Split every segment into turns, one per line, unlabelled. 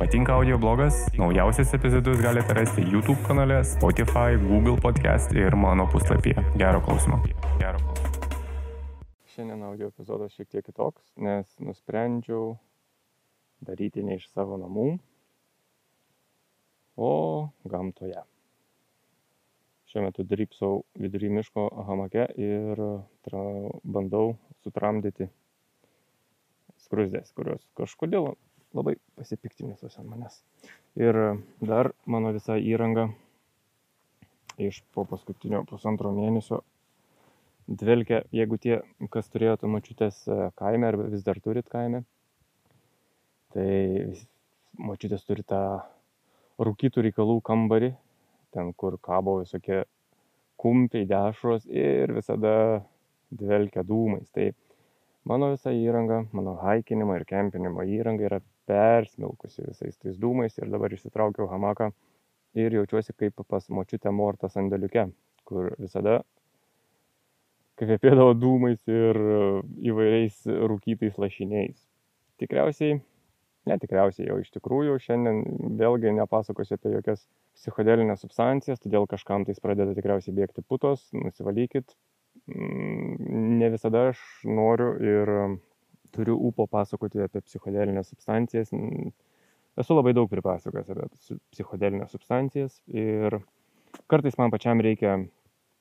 Patinka audio blogas? Naujausias epizodus galite rasti YouTube kanale, Spotify, Google podcast ir mano puslapyje. Gero klausimo. Gero klausimo.
Šiandien audio epizodas šiek tiek kitoks, nes nusprendžiau daryti ne iš savo namų, o gamtoje. Šiuo metu drypsau vidury miško hamake ir tra, bandau sutramdyti skrusdės, kurios kažkodėl labai pasipiktinusios ant manęs. Ir dar mano visa įranga iš po paskutinio pusantro mėnesio dvelkia, jeigu tie, kas turėjote mačiutės kaime arba vis dar turit kaime, tai mačiutės turi tą rūkytų reikalų kambarį, ten kur kabo visokie kumpiai, dešros ir visada dvelkia dūmais. Tai mano visa įranga, mano haikinimo ir kempinimo įranga yra persmelkusi visais tais dūmais ir dabar išsitraukiau hamaką ir jaučiuosi kaip pas močiutę mortą sandėliuke, kur visada kvepėdavo dūmais ir įvairiais rūkytais lašiniais. Tikriausiai, netikriausiai jau iš tikrųjų, šiandien vėlgi nepasakosiu apie jokias psichodelinės substancijas, todėl kažkam tais pradeda tikriausiai bėgti putos, nusivalykit. Ne visada aš noriu ir turiu ūpo pasakoti apie psichodelinės substancijas. Esu labai daug pripasakojęs apie psichodelinės substancijas ir kartais man pačiam reikia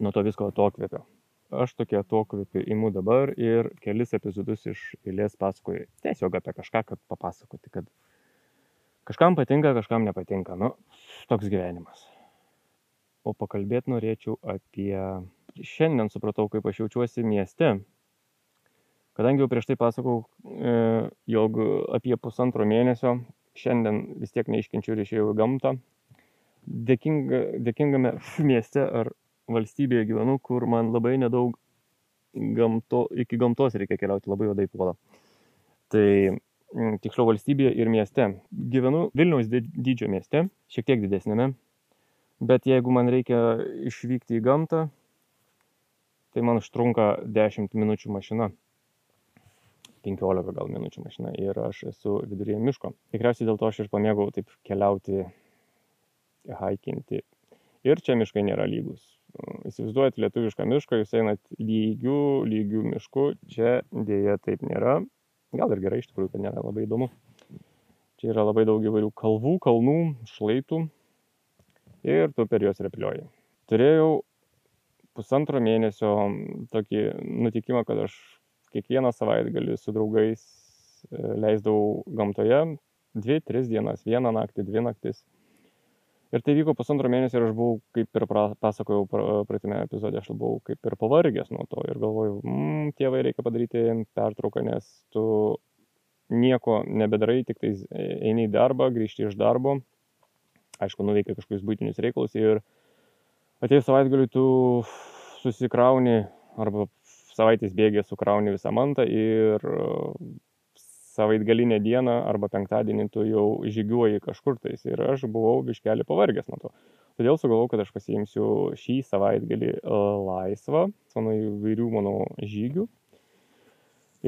nuo to visko atokvėpio. Aš tokia atokvėpį imu dabar ir kelis epizodus iš eilės pasakoju tiesiog apie kažką, kad papasakoti, kad kažkam patinka, kažkam nepatinka. Nu, toks gyvenimas. O pakalbėti norėčiau apie... Šiandien supratau, kaip aš jaučiuosi mieste, Kadangi jau prieš tai pasakau, e, jog apie pusantro mėnesio šiandien vis tiek neiškenčiu ir išėjau į gamtą, dėkinga, dėkingame mieste ar valstybėje gyvenu, kur man labai nedaug gamto, iki gamtos reikia keliauti, labai juodai puola. Tai tiksliau valstybėje ir mieste. Gyvenu Vilniaus dydžio mieste, šiek tiek didesnėme, bet jeigu man reikia išvykti į gamtą, tai man užtrunka 10 minučių mašina penkiolika gal minučių mašina ir aš esu viduryje miško. Tikriausiai dėl to aš ir pamėgau taip keliauti, haikinti. Ir čia miškai nėra lygus. Įsivaizduojat lietuvišką mišką, jūs einat lygių, lygių miškų, čia dėja taip nėra. Gal ir gerai iš tikrųjų, kad nėra labai įdomu. Čia yra labai daug įvairių kalvų, kalnų, šlaitų ir tu per juos replioji. Turėjau pusantro mėnesio tokį nutikimą, kad aš kiekvieną savaitgalį su draugais e, leisdavau gamtoje dvi, tris dienas, vieną naktį, dvi naktis. Ir tai vyko pusantro mėnesio ir aš buvau, kaip ir pasakojau praeitame epizode, aš buvau kaip ir pavargęs nuo to ir galvojau, mmm, tėvai reikia padaryti pertrauką, nes tu nieko nebedarai, tik tai eini į darbą, grįžti iš darbo, aišku, nuveikia kažkokius būtinius reikalus ir atėjus savaitgaliu tu susikrauni arba savaitės bėgė sukrauni visą mantą ir savaitgalinę dieną arba penktadienį tu jau žygiuoji kažkur tais ir aš buvau biškelį pavargęs nuo to. Todėl sugalvojau, kad aš pasiimsiu šį savaitgalį laisvą, mano įvairių mano žygių.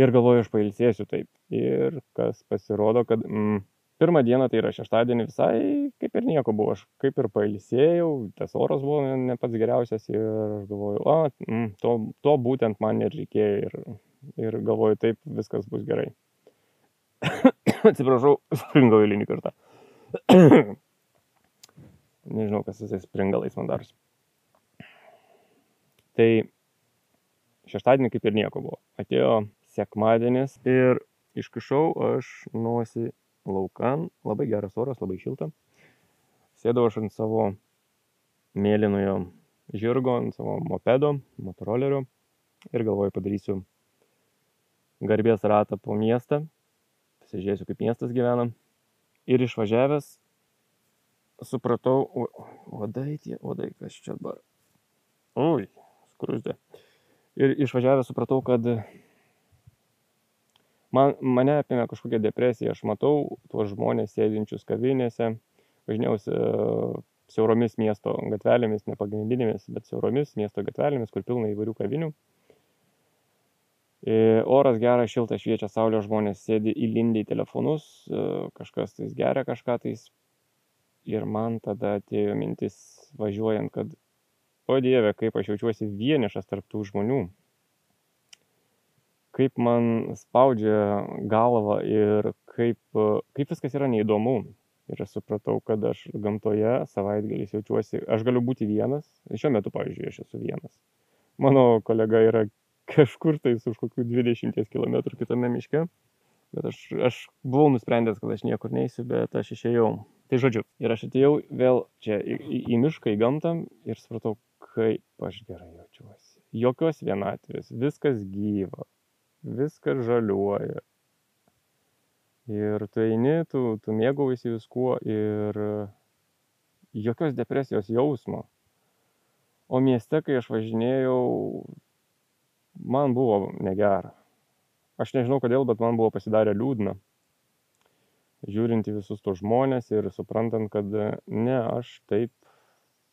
Ir galvoju, aš pailsėsiu taip. Ir kas pasirodo, kad mm, pirmą dieną, tai yra šeštadienį, visai kaip ir nieko buvo. Aš kaip ir pailsėjau, tas oras buvo ne pats geriausias ir aš galvoju, o, mm, to, to būtent man ir reikėjo ir, ir galvoju, taip viskas bus gerai. Atsiprašau, springau eilinį kartą. Nežinau, kas visais springalais man darosi. Tai šeštadienį kaip ir nieko buvo. Atėjo sekmadienis ir iškišau aš nosį laukan, labai geras oras, labai šilta. Sėdau aš ant savo mėlynojo žirgo, ant savo mopedo, motorolerio ir galvoju padarysiu garbės ratą po miestą, pasižiūrėsiu, kaip miestas gyvena. Ir išvažiavęs supratau, odai tie, odai, kas čia dabar. Ui, skrusdė. Ir išvažiavęs supratau, kad man, mane apėmė kažkokia depresija, aš matau tuos žmonės sėdinčius kavinėse, važinėjausi uh, siauromis miesto gatvelėmis, ne pagrindinėmis, bet siauromis miesto gatvelėmis, kur pilna įvairių kavinių. E, oras geras, šiltas, šviečia saulė, žmonės sėdi įlindę į telefonus, e, kažkas tais geria kažką tais. Ir man tada atėjo mintis važiuojant, kad, o Dieve, kaip aš jaučiuosi vienišas tarptų žmonių. Kaip man spaudžia galva ir kaip, kaip viskas yra neįdomu. Ir aš supratau, kad aš gamtoje savaitgaliais jaučiuosi, aš galiu būti vienas. Šiuo metu, pavyzdžiui, aš esu vienas. Mano kolega yra kažkur tais už kokių 20 km kitame miške. Bet aš, aš buvau nusprendęs, kad aš niekur neįsiu, bet aš išėjau. Tai žodžiu, ir aš atėjau vėl čia į, į, į mišką, į gamtą ir supratau, kaip aš gerai jaučiuosi. Jokios vienatvės, viskas gyva, viskas žaliuoja. Ir tu eini, tu, tu mėgaujasi viskuo ir jokios depresijos jausmo. O mieste, kai aš važinėjau, man buvo negera. Aš nežinau kodėl, bet man buvo pasidarę liūdna. Žiūrint į visus tos žmonės ir suprantant, kad ne, aš taip,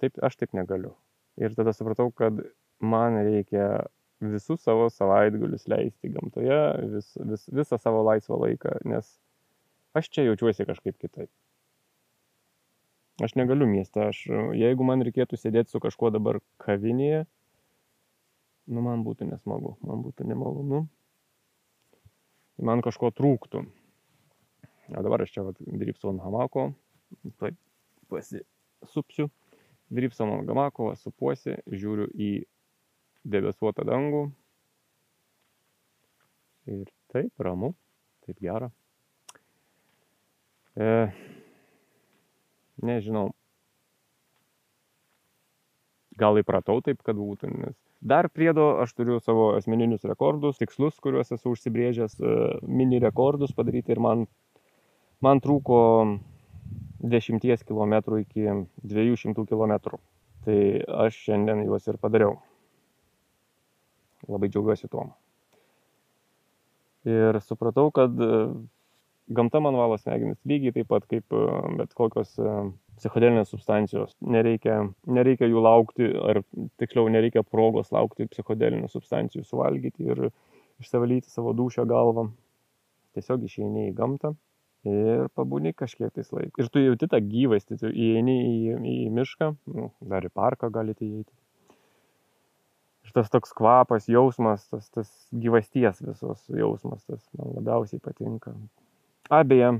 taip, aš taip negaliu. Ir tada supratau, kad man reikia visus savo savaitgalius leisti gamtoje, vis, vis, visą savo laisvą laiką, nes aš čia jaučiuosi kažkaip kitaip. Aš negaliu mieste, aš, jeigu man reikėtų sėdėti su kažkuo dabar kavinėje, nu man būtų nesmagu, man būtų nemalonu, man kažko trūktų. O dabar aš čia vat, dirbsiu ant hamako, tai pasisupsiu, dirbsiu ant hamako, supuosi, žiūriu į debesuotą dangų. Ir taip, ramu, taip gera. E, nežinau, gal įpratau taip, kad būtų, nes Dar priedo aš turiu savo asmeninius rekordus, tikslus, kuriuos esu užsibrėžęs, e, mini rekordus padaryti ir man, man trūko 10 km iki 200 km. Tai aš šiandien juos ir padariau. Labai džiaugiuosi tuom. Ir supratau, kad e, gamta man valo smegenis lygiai taip pat kaip e, bet kokios psichodelinės substancijos. Nereikia, nereikia jų laukti, ar tiksliau nereikia progos laukti psichodelinių substancijų suvalgyti ir išsivalyti savo dušę galvą. Tiesiog išeini į gamtą ir pabūni kažkiek tais laiko. Ir tu jauti tą gyvastį, tu įeini į, į mišką, nu, dar į parką galite įeiti. Tas toks kvapas, jausmas, tas, tas gyvasties visos jausmas, tas man labiausiai patinka. Abeje,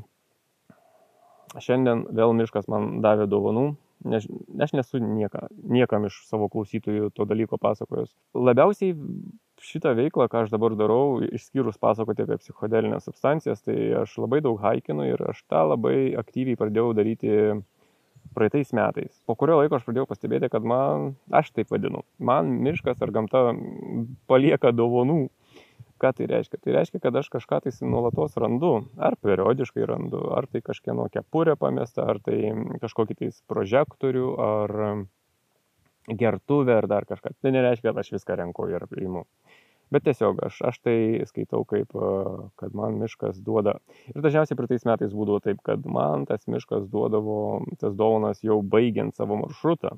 šiandien vėl miškas man davė dovanų. Ne, aš nesu nieka, niekam iš savo klausytojų to dalyko pasakojęs. Labiausiai šitą veiklą, ką aš dabar darau, išskyrus pasakoti apie psichodelinės substancijas, tai aš labai daug haikinu ir aš tą labai aktyviai pradėjau daryti praeitais metais. Po kurio laiko aš pradėjau pastebėti, kad man, aš taip vadinu, man miškas ar gamta palieka dovanų. Ką tai reiškia? Tai reiškia kad aš kažką tais nuolatos randu ar periodiškai randu ar tai kažkieno kepurė pamesta ar tai kažkokį tais prožektorių ar gertuvę ar dar kažką. Tai nereiškia kad aš viską renku ir imu bet tiesiog aš, aš tai skaitau kaip, kad man miškas duoda. Ir dažniausiai praeitais metais būdavo taip, kad man tas miškas duodavo tas dovanas jau baigiant savo maršrutą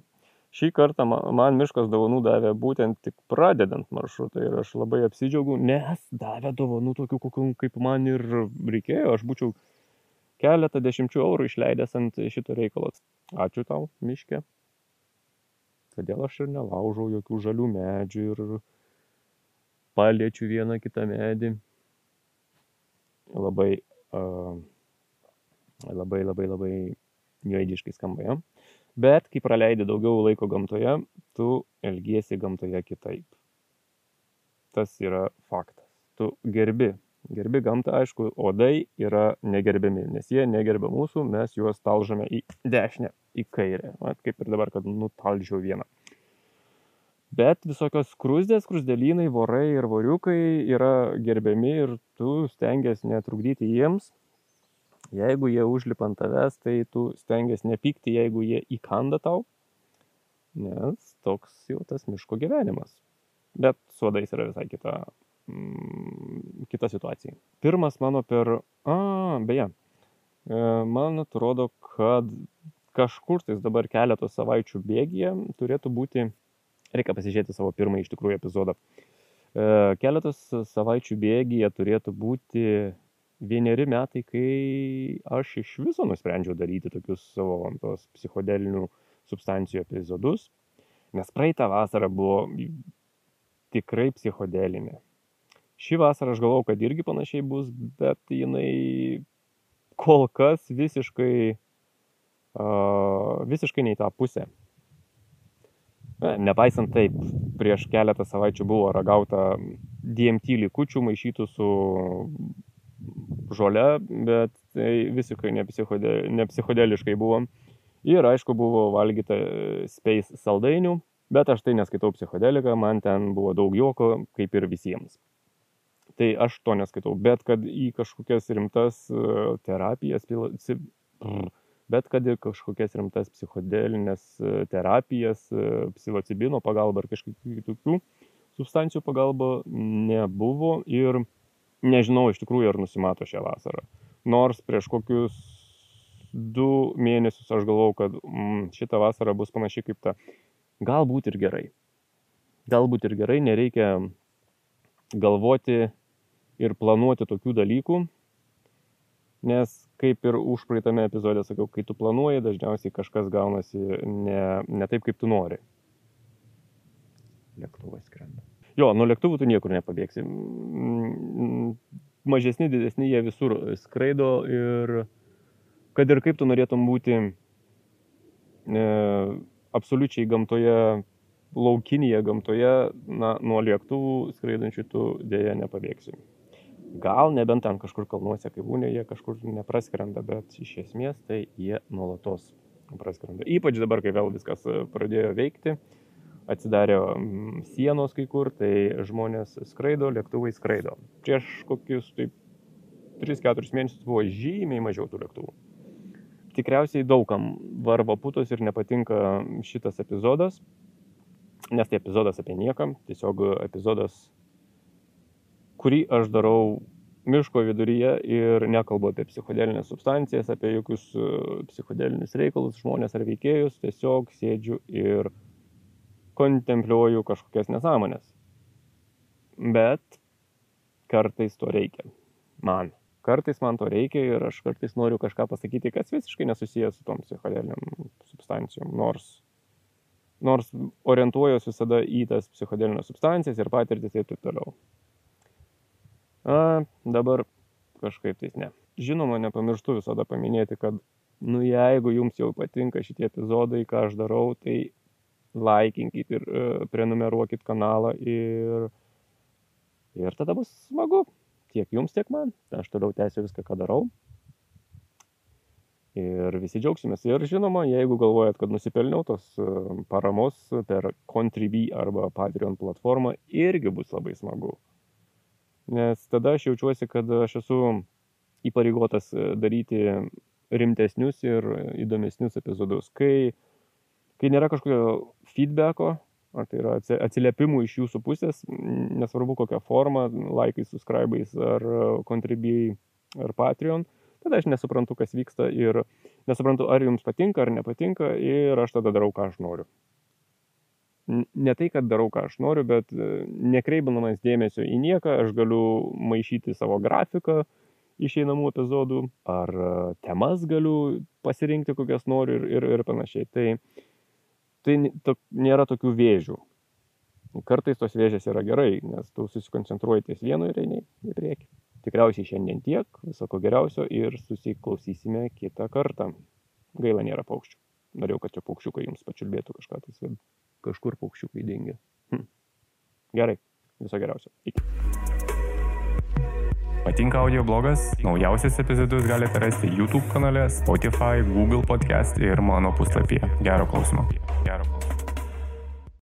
šį kartą man miškas dovanų davė būtent tik pradedant maršrutą ir aš labai apsidžiaugiau, nes davė dovanų tokių, kokių kaip man ir reikėjo, aš būčiau keletą dešimčių eurų išleidęs ant šito reikalo. Ačiū tau, miške. Todėl aš ir nelaužau jokių žalių medžių ir paliečiu vieną kitą medį. Labai, uh, labai, labai, labai juodiškai skamba, ja? Bet kai praleidi daugiau laiko gamtoje, tu elgiesi gamtoje kitaip. Tas yra faktas. Tu gerbi. Gerbi gamtą, aišku, odai yra negerbiami, nes jie negerbia mūsų, mes juos talžame į dešinę, į kairę. Vat kaip ir dabar, kad nutalžiau vieną. Bet visokios krusdės, krusdelynai, vorai ir voriukai yra gerbiami ir tu stengiasi netrukdyti jiems, Jeigu jie užlipa ant tavęs, tai tu stengiasi nepykti, jeigu jie įkanda tau, nes toks jau tas miško gyvenimas. Bet su odais yra visai kita, mm, kita situacija. Pirmas mano per... A, beje, e, man atrodo, kad kažkur tais dabar keletos savaičių bėgyje turėtų būti, reikia pasižiūrėti savo pirmąjį iš tikrųjų epizodą, E, keletas savaičių bėgyje turėtų būti vieneri metai, kai aš iš viso nusprendžiau daryti tokius savo tos psichodelinių substancijų epizodus, nes praeitą vasarą buvo tikrai psichodelinė. Šį vasarą aš galvau, kad irgi panašiai bus, bet jinai kol kas visiškai, uh, visiškai ne į tą pusę. Nepaisant taip, prieš keletą savaičių buvo ragauta DMT likučių maišytų su žole, bet tai visiškai nepsichodeliškai buvo. Ir aišku, buvo valgyta space saldainių, bet aš tai neskaitau psichodeliką, man ten buvo daug juoko, kaip ir visiems. Tai aš to neskaitau, bet kad į kažkokias rimtas terapijas, bet kad ir kažkokias rimtas psichodelinės e, terapijas, e, psilocibino pagalba ar kažkokių kitokių substancijų pagalba nebuvo ir nežinau iš tikrųjų, ar nusimato šią vasarą. Nors prieš kokius du mėnesius aš galvau, kad mm, šita vasara bus panaši kaip ta. Galbūt ir gerai. Galbūt ir gerai, nereikia galvoti ir planuoti tokių dalykų, nes kaip ir užpraeitame epizode sakiau, kai tu planuoji, dažniausiai kažkas gaunasi ne, ne taip, kaip tu nori. Lėktuvas skrenda. Jo, nuo lėktuvų tu niekur nepabėgsi. Mažesni, didesni, jie visur skraido ir kad ir kaip tu norėtum būti e, absoliučiai gamtoje, laukinėje gamtoje, na, nuo lėktuvų skraidančių tu dėja nepabėgsi. Gal nebent ten kažkur kalnuose, kai būnė, jie kažkur nepraskrenda, bet iš esmės tai jie nuolatos praskrenda. Ypač dabar, kai vėl viskas e, pradėjo veikti, atsidarė mm, sienos kai kur, tai žmonės skraido, lėktuvai skraido. Prieš kokius taip 3-4 mėnesius buvo žymiai mažiau tų lėktuvų. Tikriausiai daugam varva putos ir nepatinka šitas epizodas, nes tai epizodas apie niekam, tiesiog epizodas kurį aš darau miško viduryje ir nekalbu apie psichodelinės substancijas, apie jokius e, psichodelinius reikalus, žmonės ar veikėjus, tiesiog sėdžiu ir kontempliuoju kažkokias nesąmonės. Bet kartais to reikia. Man. Kartais man to reikia ir aš kartais noriu kažką pasakyti, kas visiškai nesusijęs su tom psichodeliniam substancijom, nors, nors orientuojuosi visada į tas psichodelinės substancijas ir patirtis ir taip toliau. A, dabar kažkaip tais ne. Žinoma, nepamirštu visada paminėti, kad, nu, jeigu jums jau patinka šitie epizodai, ką aš darau, tai laikinkit ir uh, prenumeruokit kanalą ir, ir tada bus smagu. Tiek jums, tiek man. Aš toliau tęsiu viską, ką darau. Ir visi džiaugsimės. Ir žinoma, jeigu galvojat, kad nusipelniau tos paramos per Contribui arba Patreon platformą, irgi bus labai smagu nes tada aš jaučiuosi, kad aš esu įpareigotas e, daryti rimtesnius ir įdomesnius epizodus. Kai, kai nėra kažkokio feedbacko, ar tai yra atsiliepimų iš jūsų pusės, nesvarbu kokią formą, laikais, subscribais ar contribui ar Patreon, tada aš nesuprantu, kas vyksta ir nesuprantu, ar jums patinka ar nepatinka ir aš tada darau, ką aš noriu ne tai, kad darau, ką aš noriu, bet e, nekreipinamas dėmesio į nieką, aš galiu maišyti savo grafiką išeinamų epizodų, ar e, temas galiu pasirinkti, kokias noriu ir, ir, ir panašiai. Tai, tai to, nėra tokių vėžių. Kartais tos vėžės yra gerai, nes tu susikoncentruoji ties vienu ir eini į priekį. Tikriausiai šiandien tiek, viso ko geriausio ir susiklausysime kitą kartą. Gaila nėra paukščių. Norėjau, kad čia paukščiukai jums pačiulbėtų kažką tai kažkur paukščiukai dingia. Hm. Gerai, viso geriausio. Iki.
Patinka audio blogas? Naujausias epizodus galite rasti YouTube kanale, Spotify, Google podcast ir mano puslapyje. Gero klausimo. Gero klausimo.